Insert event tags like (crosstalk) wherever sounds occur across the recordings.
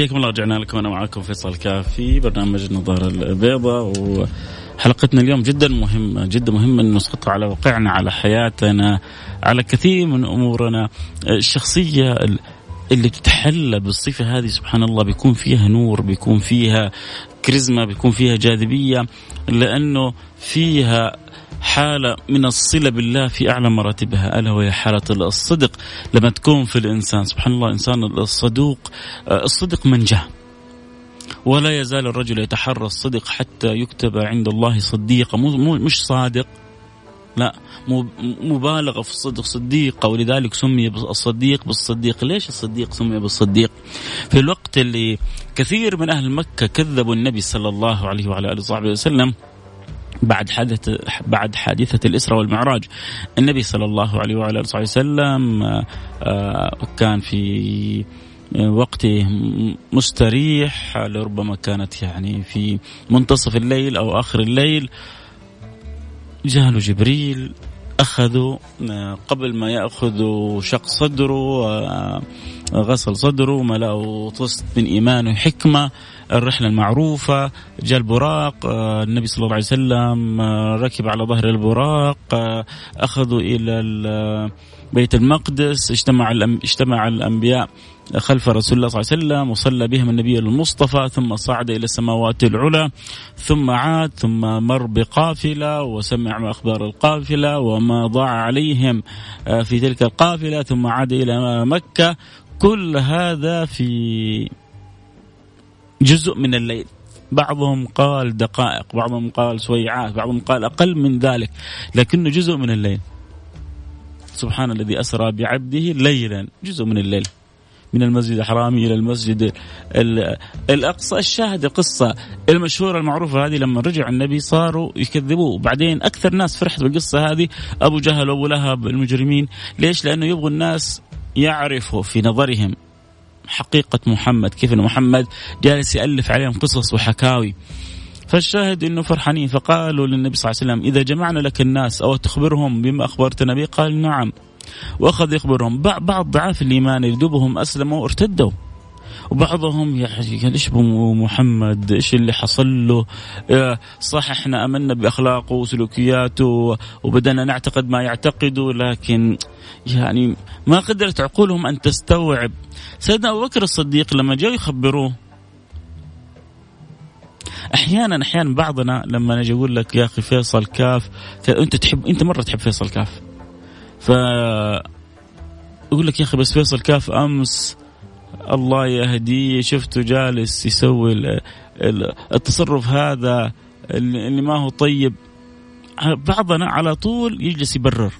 حياكم الله رجعنا لكم أنا معكم فيصل كافي برنامج النظارة البيضاء وحلقتنا اليوم جدا مهمة جدا مهمه أن نسقطها على واقعنا على حياتنا على كثير من أمورنا. الشخصية اللي بتتحلى بالصفة هذه سبحان الله بيكون فيها نور بيكون فيها كاريزما بيكون فيها جاذبية لأنه فيها حالة من الصلة بالله في أعلى مراتبها. ألا وهي حالة الصدق. لما تكون في الإنسان سبحان الله الإنسان الصدوق آه، الصدق منجاه ولا يزال الرجل يتحرى الصدق حتى يكتب عند الله صديقا. مو مش صادق. لا مبالغة في الصدق صديقة. ولذلك سمي الصديق بالصديق. ليش الصديق سمي بالصديق؟ في الوقت اللي كثير من أهل مكة كذبوا النبي صلى الله عليه وعلى آله وصحبه وسلم بعد حادثة بعد حادثة الإسراء والمعراج. النبي صلى الله عليه وعلى آله وسلم آه، كان في وقته مستريح لربما كانت يعني في منتصف الليل أو آخر الليل. جاء جبريل أخذوا آه، قبل ما يأخذوا شق صدره آه، غسل صدره ملأه طست من إيمان وحكمة. الرحلة المعروفة جاء البراق آه، النبي صلى الله عليه وسلم ركب على ظهر البراق أخذوا إلى بيت المقدس اجتمع اجتمع الأنبياء خلف رسول الله صلى الله عليه وسلم وصلى بهم النبي المصطفى ثم صعد إلى السماوات العلى ثم عاد ثم مر بقافلة وسمع أخبار القافلة وما ضاع عليهم آه، في تلك القافلة ثم عاد إلى مكة. كل هذا في جزء من الليل. بعضهم قال دقائق بعضهم قال سويعات بعضهم قال أقل من ذلك لكنه جزء من الليل. سبحان الذي أسرى بعبده ليلا جزء من الليل. من المسجد الحرام إلى المسجد الأقصى. الشاهد القصة المشهورة المعروفة هذه لما رجع النبي صاروا يكذبوه. بعدين أكثر ناس فرحت بالقصة هذه أبو جهل وابو لهب المجرمين. ليش؟ لأنه يبغوا الناس يعرفوا في نظرهم حقيقة محمد كيف أن محمد جالس يألف عليهم قصص وحكاوي. فالشاهد إنه فرحانين فقالوا للنبي صلى الله عليه وسلم إذا جمعنا لك الناس أو تخبرهم بما اخبرتنا به قال نعم. وأخذ يخبرهم بعض ضعاف الإيمان اللي دوبهم أسلموا ارتدوا وبعضهم يعني إيش محمد إيش اللي حصل له؟ صح إحنا آمنا بأخلاقه وسلوكياته وبدأنا نعتقد ما يعتقده لكن يعني ما قدرت عقولهم أن تستوعب. سيدنا أبو بكر الصديق لما جاءوا يخبروه أحيانا أحيانا بعضنا لما نجي أقول لك يا أخي فيصل كاف أنت تحب أنت مرة تحب فيصل كاف. ف يقول لك يا أخي بس فيصل كاف أمس الله يهديه شفته جالس يسوي التصرف هذا اللي ما هو طيب. بعضنا على طول يجلس يبرر.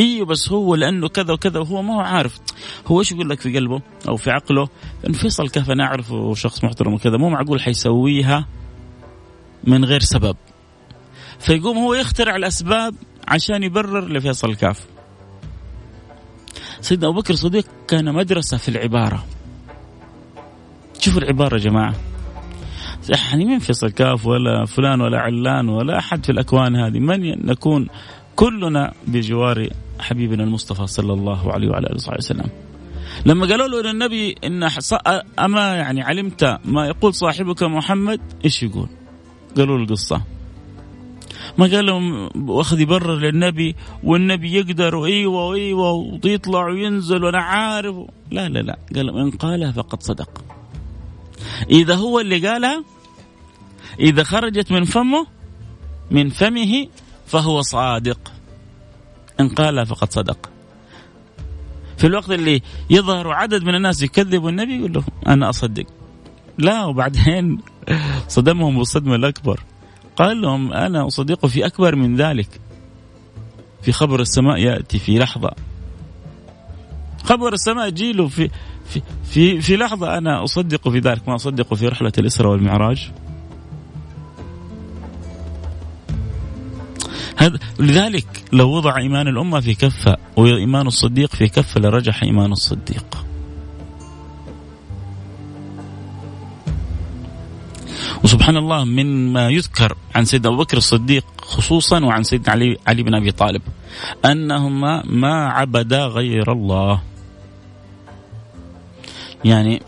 إيوه بس هو لأنه كذا وكذا وهو ما هو عارف. هو إيش يقول لك في قلبه أو في عقله؟ انه فيصل كيف أنا اعرفه شخص محترم وكذا. مو معقول حيسويها من غير سبب. فيقوم هو يخترع الأسباب عشان يبرر لفيصل كاف سيدنا أبو بكر الصديق كان مدرسة في العبارة شوفوا العبارة يا جماعة يعني مين فيصل كاف ولا فلان ولا علان ولا أحد في الأكوان هذه من نكون كلنا بجوار حبيبنا المصطفى صلى الله عليه وعلى آله وصحبه وسلم. لما قالوا له للنبي إن أما يعني علمت ما يقول صاحبك محمد إيش يقول؟ قالوا له القصة. ما قال لهم واخذ يبرر للنبي والنبي يقدر وإيوه وإيوه ويطلع وينزل وأنا عارف. لا لا لا. قال لهم إن قالها فقد صدق. إذا هو اللي قالها إذا خرجت من فمه من فمه فهو صادق. إن قال فقد صدق. في الوقت اللي يظهر عدد من الناس يكذبوا النبي يقول له أنا أصدق. لا وبعدين (laughs) صدمهم بالصدمة الأكبر. قال لهم أنا أصدقه في أكبر من ذلك. في خبر السماء يأتي في لحظة. خبر السماء يجيله في في في في لحظة أنا أصدق في ذلك. ما أصدق في رحلة الإسراء والمعراج. هذا لذلك لو وضع إيمان الأمة في كفة وإيمان الصديق في كفة لرجح إيمان الصديق. وسبحان الله من ما يذكر عن سيدنا أبو بكر الصديق خصوصا وعن سيدنا علي علي بن أبي طالب أنهما ما عبدا غير الله. يعني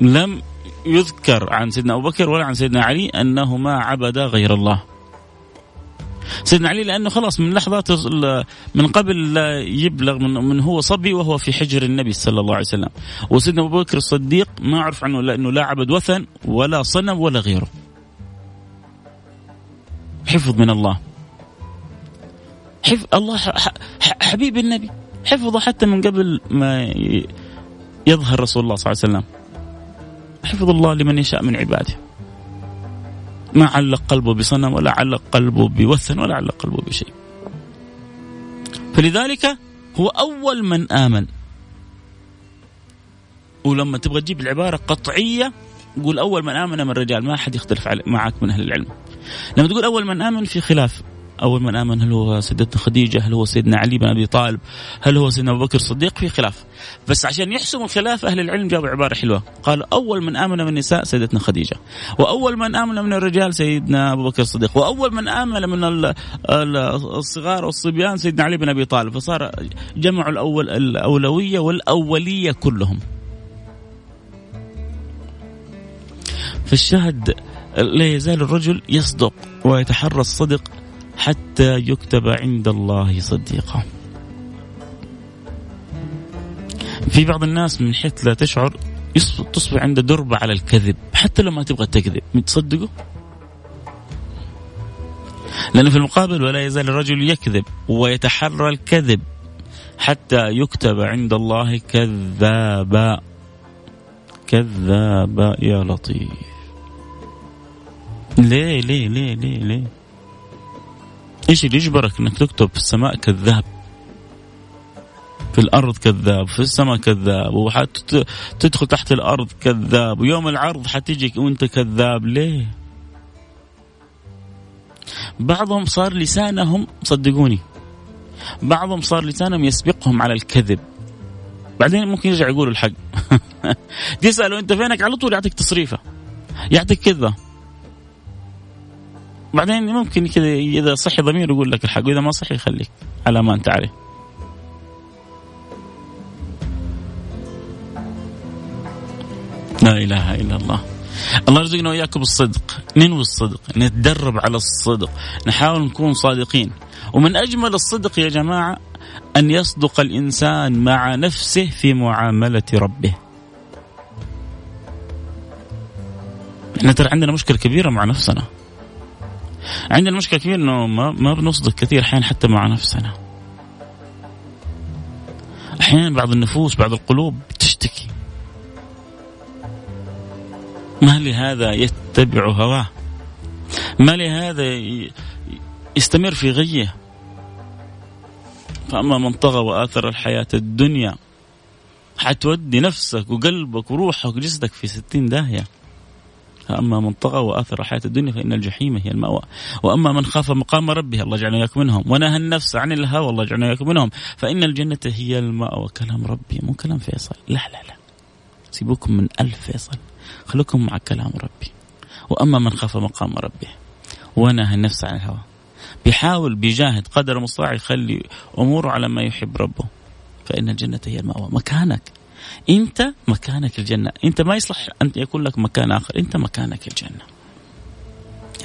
لم يذكر عن سيدنا أبو بكر ولا عن سيدنا علي أنهما عبدا غير الله. سيدنا علي لأنه خلاص من لحظات من قبل لا يبلغ من, من هو صبي وهو في حجر النبي صلى الله عليه وسلم. وسيدنا أبو بكر الصديق ما اعرف عنه لأنه لا عبد وثن ولا صنم ولا غيره. حفظ من الله. حفظ الله حبيب النبي. حفظه حتى من قبل ما يظهر رسول الله صلى الله عليه وسلم. حفظ الله لمن يشاء من عباده. ما علق قلبه بصنم ولا علق قلبه بوثن ولا علق قلبه بشيء. فلذلك هو أول من آمن. ولما تبغى تجيب العبارة قطعية قول أول من آمن من الرجال ما أحد يختلف معك من أهل العلم. لما تقول أول من آمن في خلاف أول من آمن هل هو سيدتنا خديجة هل هو سيدنا علي بن أبي طالب هل هو سيدنا أبو بكر الصديق؟ في خلاف. بس عشان يحسموا الخلاف أهل العلم جابوا عبارة حلوة. قال أول من آمن من النساء سيدتنا خديجة وأول من آمن من الرجال سيدنا أبو بكر الصديق وأول من آمن من الصغار والصبيان سيدنا علي بن أبي طالب. فصار جمعوا الأول الأولوية والأولية كلهم. فالشاهد لا يزال الرجل يصدق ويتحرى الصدق حتى يكتب عند الله صديقا. في بعض الناس من حيث لا تشعر تصبح عنده دربة على الكذب حتى لو ما تبغى تكذب تصدقه لأن في المقابل ولا يزال الرجل يكذب ويتحرى الكذب حتى يكتب عند الله كذابا. كذابا يا لطيف. ليه ليه ليه ليه ليه؟ إيش اللي يجبرك إنك تكتب في السماء كذاب؟ في الأرض كذاب في السماء كذاب وحتدخل تحت الأرض كذاب ويوم العرض حتجيك وأنت كذاب ليه؟ بعضهم صار لسانهم صدقوني بعضهم صار لسانهم يسبقهم على الكذب. بعدين ممكن يرجع يقول الحق. (laughs) تسأله أنت فينك؟ على طول يعطيك تصريفة يعطيك كذبه بعدين ممكن كذا إذا صحي ضمير يقول لك الحق وإذا ما صحي يخليك على ما أنت عليه. لا إله إلا الله. الله يرزقنا وإياكم بالصدق ننوي الصدق نتدرب على الصدق نحاول نكون صادقين. ومن أجمل الصدق يا جماعة أن يصدق الإنسان مع نفسه في معاملة ربه. إحنا ترى عندنا مشكلة كبيرة مع نفسنا. عندنا مشكلة كبيرة إنه ما ما بنصدق كثير أحيانا حتى مع نفسنا. أحيانا بعض النفوس بعض القلوب تشتكي ما لهذا يتبع هواه؟ ما لهذا يستمر في غيه؟ فأما من طغى وآثر الحياة الدنيا حتودي نفسك وقلبك وروحك وجسدك في ستين داهية. أما من طغى وآثر الحياة الدنيا فإن الجحيم هي المأوى. وأما من خاف مقام ربه الله جعلنا إياكم منهم. ونهى النفس عن الهوى الله جعلنا إياكم منهم. فإن الجنة هي المأوى. كلام ربي مو كلام فيصل. لا لا لا. سيبوكم من ألف فيصل. خلوكم مع كلام ربي. وأما من خاف مقام ربه ونهى النفس عن الهوى. بيحاول بيجاهد قدر المستطاع يخلي أموره على ما يحب ربه. فإن الجنة هي المأوى. مكانك. انت مكانك الجنة. انت ما يصلح أن يكون لك مكان آخر. انت مكانك الجنة.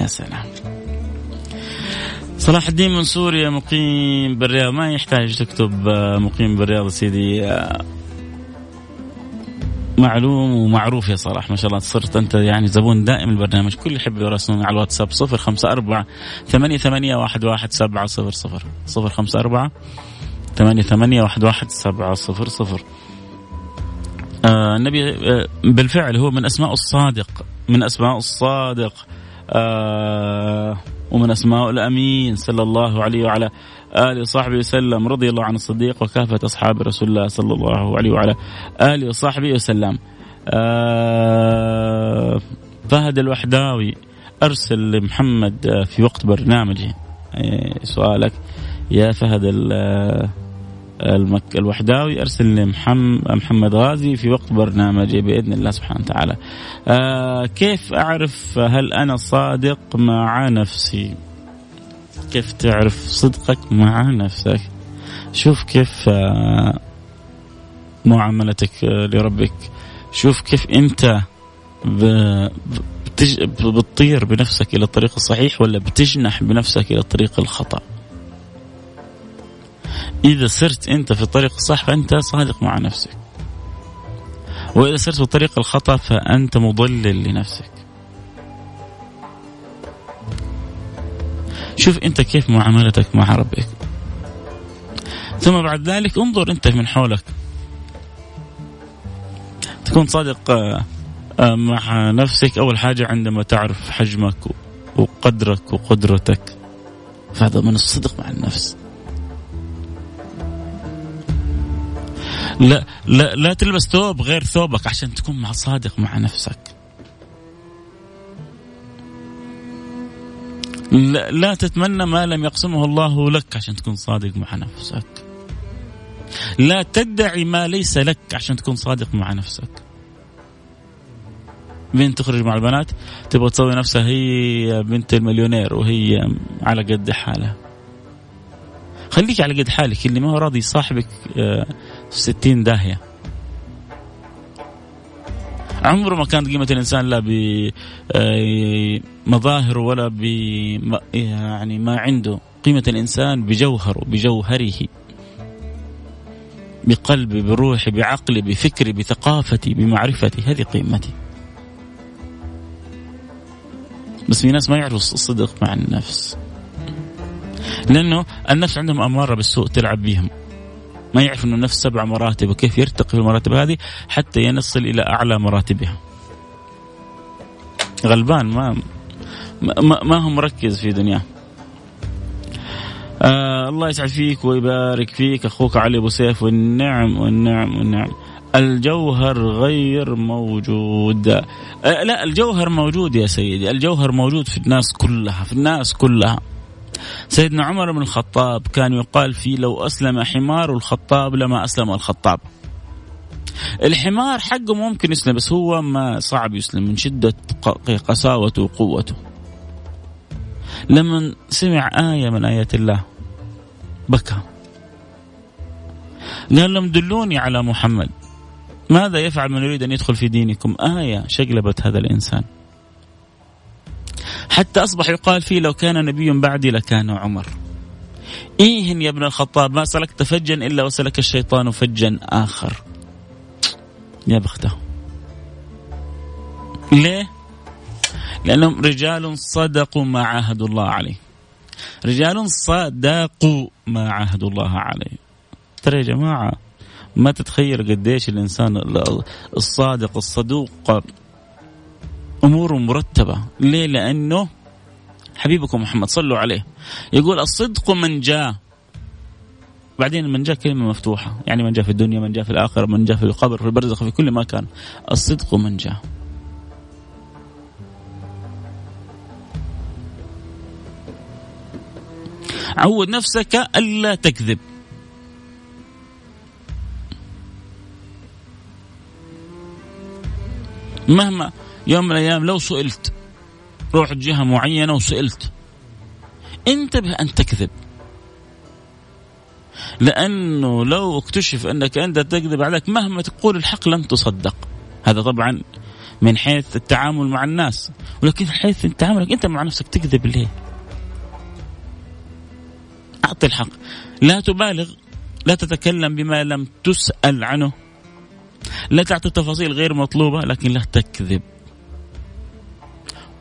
يا سلام. صلاح الدين من سوريا مقيم بالرياض. ما يحتاج تكتب آه، مقيم بالرياض سيدي. آه، معلوم ومعروف يا صلاح. ما شاء الله صرت أنت يعني زبون دائم البرنامج. كل يحب يراسلون على الواتساب 054 8811 11700 054 8811 11700 آه النبي آه بالفعل هو من أسماء الصادق من أسماء الصادق آه ومن أسماء الأمين صلى الله عليه وعلى آله وصحبه وسلم رضي الله عن الصديق وكافة أصحاب رسول الله صلى الله عليه وعلى آله وصحبه وسلم. فهد الوحداوي أرسل لمحمد في وقت برنامجه. سؤالك يا فهد المك الوحداوي أرسل لمحمد محمد غازي في وقت برنامجه بإذن الله سبحانه وتعالى. آه كيف أعرف هل أنا صادق مع نفسي؟ كيف تعرف صدقك مع نفسك؟ شوف كيف آه معاملتك لربك شوف كيف أنت بتطير بنفسك إلى الطريق الصحيح ولا بتجنح بنفسك إلى الطريق الخطأ إذا سرت أنت في الطريق الصح فأنت صادق مع نفسك. وإذا سرت في الطريق الخطأ فأنت مضلل لنفسك. شوف أنت كيف معاملتك مع ربك. ثم بعد ذلك انظر أنت من حولك. تكون صادق آه، آه، مع نفسك. أول حاجة عندما تعرف حجمك وقدرك وقدرتك فهذا من الصدق مع النفس. لا لا لا تلبس ثوب غير ثوبك عشان تكون مع صادق مع نفسك. لا, لا تتمنى ما لم يقسمه الله لك عشان تكون صادق مع نفسك. لا تدعي ما ليس لك عشان تكون صادق مع نفسك. بنت تخرج مع البنات تبغى تسوي نفسها هي بنت المليونير وهي على قد حالها. خليك على قد حالك اللي ما هو راضي صاحبك آه، ستين داهية. عمره ما كانت قيمة الإنسان لا بمظاهره ولا ب يعني ما عنده. قيمة الإنسان بجوهره بجوهره. بقلبي بروحي بعقلي بفكري بثقافتي بمعرفتي هذه قيمتي. بس في ناس ما يعرفوا الصدق مع النفس. لأنه النفس عندهم أمارة بالسوء تلعب بهم ما يعرف إنه النفس سبع مراتب وكيف يرتقي في المراتب هذه حتى ينصل إلى أعلى مراتبها. غلبان ما ما, ما هو مركز في دنياه. آه الله يسعد فيك ويبارك فيك. أخوك علي أبو سيف والنعم والنعم والنعم. الجوهر غير موجود. آه لا الجوهر موجود يا سيدي. الجوهر موجود في الناس كلها في الناس كلها. سيدنا عمر بن الخطاب كان يقال فيه لو أسلم حمار الخطاب لما أسلم الخطاب. الحمار حقه ممكن يسلم بس هو ما صعب يسلم من شدة قساوته وقوته. لما سمع آية من آيات الله بكى. قال لهم دلوني على محمد ماذا يفعل من يريد أن يدخل في دينكم؟ آية شقلبت هذا الإنسان. حتى أصبح يقال فيه لو كان نبي بعدي لكان عمر. إيه يا ابن الخطاب ما سلكت فجا إلا وسلك الشيطان فجا آخر. يا بخته ليه؟ لأنهم رجال صدقوا ما عاهدوا الله عليه. رجال صدقوا ما عاهدوا الله عليه. ترى يا جماعة ما تتخيل قديش الإنسان الصادق الصدوق. اموره مرتبة. ليه؟ لأنه حبيبكم محمد صلوا عليه. يقول الصدق من جاء. بعدين من جاء كلمة مفتوحة. يعني من جاء في الدنيا من جاء في الآخرة من جاء في القبر في البرزخ في كل مكان. الصدق من جاء. عود نفسك ألا تكذب. مهما يوم من الأيام لو سئلت رحت جهة معينة وسئلت انتبه أن تكذب. لأنه لو اكتشف أنك أنت تكذب عليك مهما تقول الحق لن تصدق. هذا طبعا من حيث التعامل مع الناس. ولكن في حيث تعاملك أنت مع نفسك تكذب ليه؟ أعطي الحق. لا تبالغ لا تتكلم بما لم تسأل عنه. لا تعطي تفاصيل غير مطلوبة لكن لا تكذب.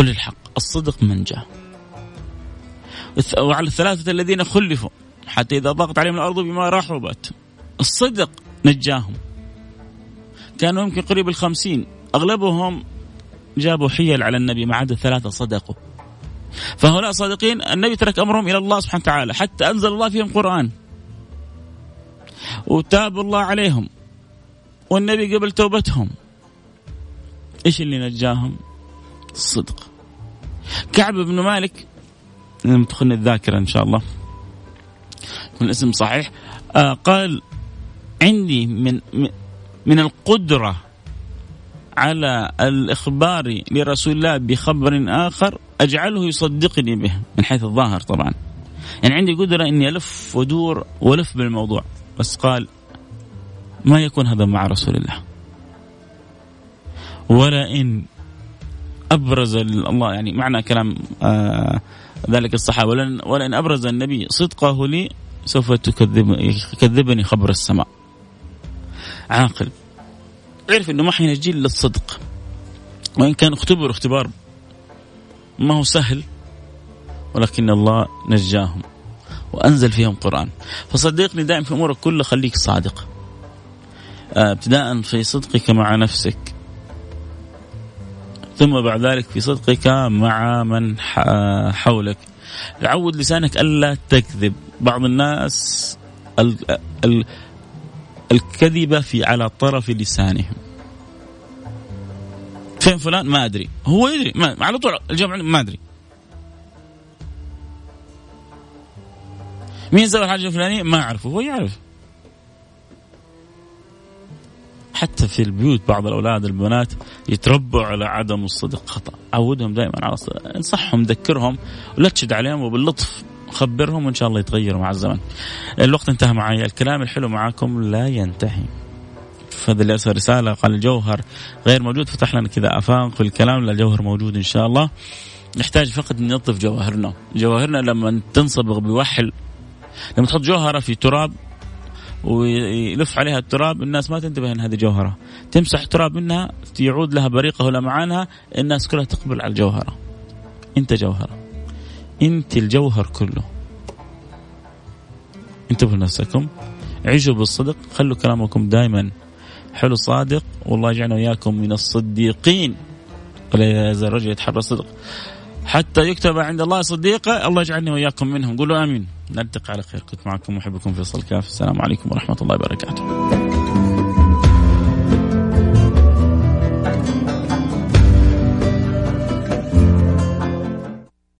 قل الحق الصدق من جاء. وعلى الثلاثة الذين خلفوا حتى إذا ضاقت عليهم الأرض بما رحبت. الصدق نجاهم. كانوا يمكن قريب الخمسين. أغلبهم جابوا حيل على النبي ما عدا ثلاثة صدقوا. فهؤلاء صادقين النبي ترك أمرهم إلى الله سبحانه وتعالى حتى أنزل الله فيهم قرآن. وتاب الله عليهم. والنبي قبل توبتهم. إيش اللي نجاهم؟ الصدق. كعب بن مالك. لما تخلني الذاكرة إن شاء الله. يكون الاسم صحيح. آه قال عندي من من القدرة على الإخبار لرسول الله بخبر آخر أجعله يصدقني به. من حيث الظاهر طبعا. يعني عندي قدرة إني ألف ودور وألف بالموضوع. بس قال ما يكون هذا مع رسول الله. ولا إن أبرز الله يعني معنى كلام آه ذلك الصحابة. ولن ولن أبرز النبي صدقه لي سوف تكذب يكذبني خبر السماء. عاقل. عرف إنه ما حينجي الا الصدق وإن كان اختبروا اختبار ما هو سهل ولكن الله نجاهم وأنزل فيهم قرآن. فصدقني دائما في أمورك كلها خليك صادق. آه، ابتداء في صدقك مع نفسك. ثم بعد ذلك في صدقك مع من حولك. عود لسانك ألا تكذب. بعض الناس ال ال الكذبة في على طرف لسانهم. فين فلان؟ ما أدري. هو يدري. ما على طول الجمع ما أدري. مين سوى الحاجة الفلانية؟ ما أعرفه. هو يعرف. حتى في البيوت بعض الأولاد البنات يتربوا على عدم الصدق خطأ. عودهم دائما على الصدق. انصحهم ذكرهم ولا تشد عليهم وباللطف خبرهم وإن شاء الله يتغيروا مع الزمن. الوقت انتهى معي. الكلام الحلو معكم لا ينتهي. فهذا اللي ارسل رسالة قال الجوهر غير موجود. فتح لنا كذا آفاق الكلام لا الجوهر موجود إن شاء الله. نحتاج فقط ننظف جواهرنا جواهرنا لما تنصبغ بوحل لما تحط جوهرة في تراب ويلف عليها التراب الناس ما تنتبه إن هذه جوهرة. تمسح تراب منها يعود لها بريقة ولمعانها الناس كلها تقبل على الجوهرة. أنت جوهرة. أنت الجوهر كله. انتبهوا لنفسكم. عيشوا بالصدق. خلوا كلامكم دائما حلو صادق. والله يجعلنا وياكم من الصديقين. ولا يزال الرجل يتحرى الصدق. حتى يكتب عند الله صديقة الله يجعلني وإياكم منهم. قولوا آمين. نلتقي على خير. كنت معكم محبكم فيصل كاف. السلام عليكم ورحمة الله وبركاته.